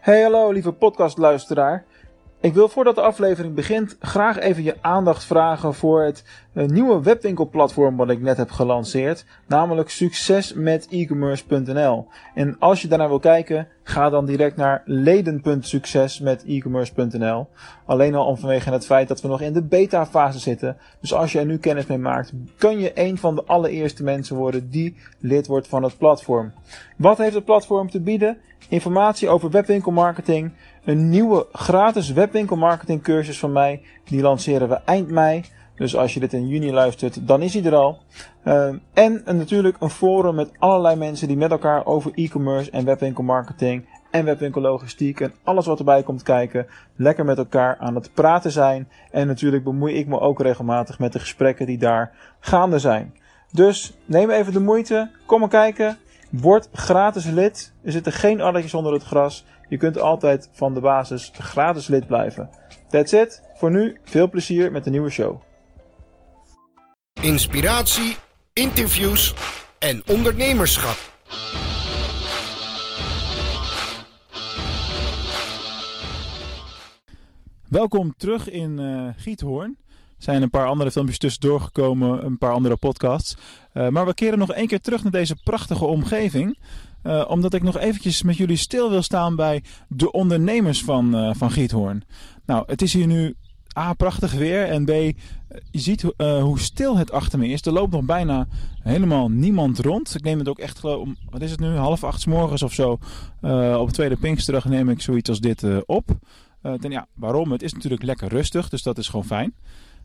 Hey hallo lieve podcastluisteraar. Ik wil voordat de aflevering begint graag even je aandacht vragen voor het uh, nieuwe webwinkelplatform wat ik net heb gelanceerd, namelijk succesmetecommerce.nl. En als je daarnaar wil kijken, ga dan direct naar leden.succesmetecommerce.nl. Alleen al om vanwege het feit dat we nog in de beta fase zitten. Dus als je er nu kennis mee maakt, kun je een van de allereerste mensen worden die lid wordt van het platform. Wat heeft het platform te bieden? Informatie over webwinkelmarketing, een nieuwe gratis webwinkelmarketing cursus van mij. Die lanceren we eind mei. Dus als je dit in juni luistert, dan is hij er al. Uh, en natuurlijk een forum met allerlei mensen die met elkaar over e-commerce en webwinkelmarketing en webwinkellogistiek en alles wat erbij komt kijken, lekker met elkaar aan het praten zijn. En natuurlijk bemoei ik me ook regelmatig met de gesprekken die daar gaande zijn. Dus neem even de moeite, kom maar kijken. Word gratis lid. Er zitten geen addertjes onder het gras. Je kunt altijd van de basis gratis lid blijven. That's it. Voor nu veel plezier met de nieuwe show. Inspiratie, interviews en ondernemerschap. Welkom terug in uh, Giethoorn. Er zijn een paar andere filmpjes tussendoor gekomen, een paar andere podcasts. Uh, maar we keren nog één keer terug naar deze prachtige omgeving. Uh, omdat ik nog eventjes met jullie stil wil staan bij de ondernemers van, van Giethoorn. Nou, het is hier nu A, prachtig weer. En B, je ziet uh, hoe stil het achter me is. Er loopt nog bijna helemaal niemand rond. Ik neem het ook echt, om, wat is het nu, half acht s morgens of zo. op het tweede Pinksterdag neem ik zoiets als dit op. ten, ja, waarom? Het is natuurlijk lekker rustig, dus dat is gewoon fijn.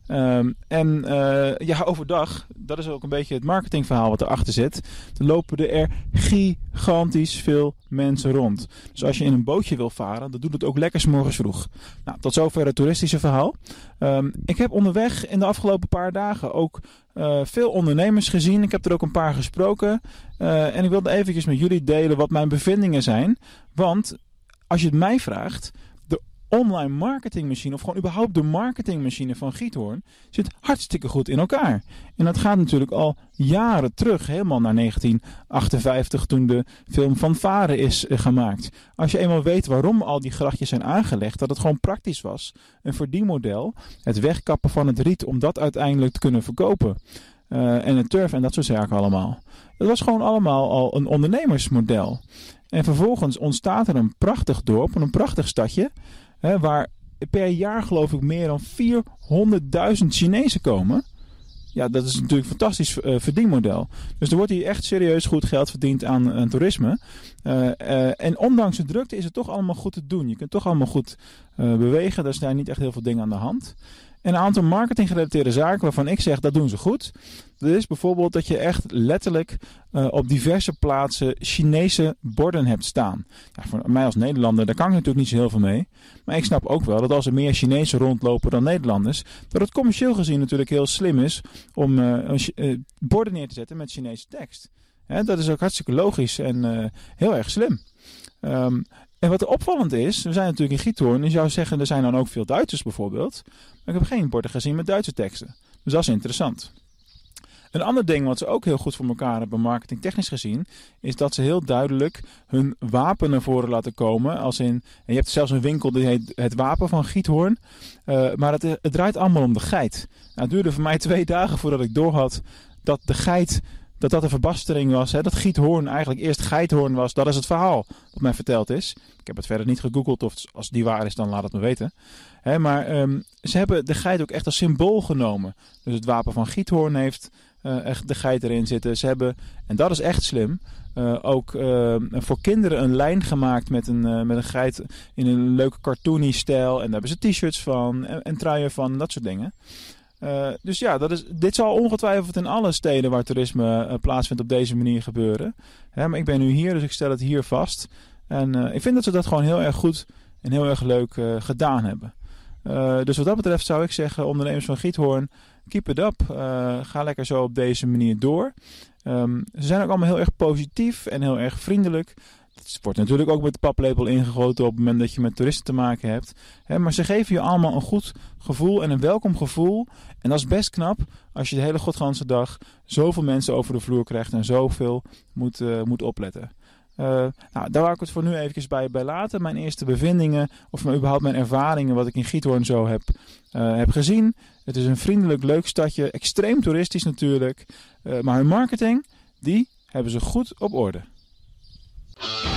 Um, en uh, ja, overdag, dat is ook een beetje het marketingverhaal wat erachter zit. Er lopen er gigantisch veel mensen rond. Dus als je in een bootje wil varen, dan doet het ook lekker s morgens vroeg. Nou, tot zover het toeristische verhaal. Um, ik heb onderweg in de afgelopen paar dagen ook uh, veel ondernemers gezien. Ik heb er ook een paar gesproken. Uh, en ik wilde eventjes met jullie delen wat mijn bevindingen zijn. Want als je het mij vraagt, online marketingmachine, of gewoon überhaupt de marketingmachine van Giethoorn, zit hartstikke goed in elkaar. En dat gaat natuurlijk al jaren terug, helemaal naar 1958, toen de film van Varen is uh, gemaakt. Als je eenmaal weet waarom al die grachtjes zijn aangelegd, dat het gewoon praktisch was, een verdienmodel, het wegkappen van het riet om dat uiteindelijk te kunnen verkopen. Uh, en het turf en dat soort zaken allemaal. Dat was gewoon allemaal al een ondernemersmodel. En vervolgens ontstaat er een prachtig dorp, een prachtig stadje. Waar per jaar geloof ik meer dan 400.000 Chinezen komen. Ja, dat is natuurlijk een fantastisch uh, verdienmodel. Dus er wordt hier echt serieus goed geld verdiend aan, toerisme. Uh, uh, en ondanks de drukte is het toch allemaal goed te doen. Je kunt toch allemaal goed bewegen. Er zijn niet echt heel veel dingen aan de hand. En een aantal marketinggerelateerde zaken waarvan ik zeg dat doen ze goed. Dat is bijvoorbeeld dat je echt letterlijk uh, op diverse plaatsen Chinese borden hebt staan. Ja, voor mij als Nederlander, daar kan ik natuurlijk niet zo heel veel mee. Maar ik snap ook wel dat als er meer Chinezen rondlopen dan Nederlanders, dat het commercieel gezien natuurlijk heel slim is om uh, uh, borden neer te zetten met Chinese tekst. Dat is ook hartstikke logisch en heel erg slim. Um, en wat opvallend is, we zijn natuurlijk in Giethoorn. Je zou zeggen, er zijn dan ook veel Duitsers bijvoorbeeld. Maar ik heb geen borden gezien met Duitse teksten. Dus dat is interessant. Een ander ding wat ze ook heel goed voor elkaar hebben, marketingtechnisch gezien, is dat ze heel duidelijk hun wapen naar voren laten komen. Als in, en je hebt zelfs een winkel die heet het wapen van Giethoorn. Uh, maar het, het, draait allemaal om de geit. Nou, het duurde voor mij twee dagen voordat ik doorhad dat de geit dat dat een verbastering was. Hè? Dat Giethoorn eigenlijk eerst Geithoorn was. Dat is het verhaal wat mij verteld is. Ik heb het verder niet gegoogeld. Of als die waar is, dan laat het me weten. Hè, maar um, ze hebben de geit ook echt als symbool genomen. Dus het wapen van Giethoorn heeft uh, echt de geit erin zitten. Ze hebben, en dat is echt slim, uh, ook uh, voor kinderen een lijn gemaakt met een, met een geit in een leuke cartoony stijl. En daar hebben ze t-shirts van en, en truien van en dat soort dingen. Uh, dus ja, dat is, dit zal ongetwijfeld in alle steden waar toerisme uh, plaatsvindt op deze manier gebeuren. Hè, maar ik ben nu hier, dus ik stel het hier vast. En uh, ik vind dat ze dat gewoon heel erg goed en heel erg leuk gedaan hebben. dus wat dat betreft zou ik zeggen, ondernemers van Giethoorn, keep it up. ga lekker zo op deze manier door. Um, ze zijn ook allemaal heel erg positief en heel erg vriendelijk. Het wordt natuurlijk ook met de paplepel ingegoten op het moment dat je met toeristen te maken hebt. maar ze geven je allemaal een goed gevoel en een welkom gevoel. En dat is best knap als je de hele godganse dag zoveel mensen over de vloer krijgt en zoveel moet, uh, moet opletten. Uh, nou, daar wou ik het voor nu even bij, bij laten. Mijn eerste bevindingen, of überhaupt mijn ervaringen, wat ik in Giethoorn zo heb, uh, heb gezien. Het is een vriendelijk, leuk stadje. Extreem toeristisch natuurlijk. Maar hun marketing, die hebben ze goed op orde. Thank you.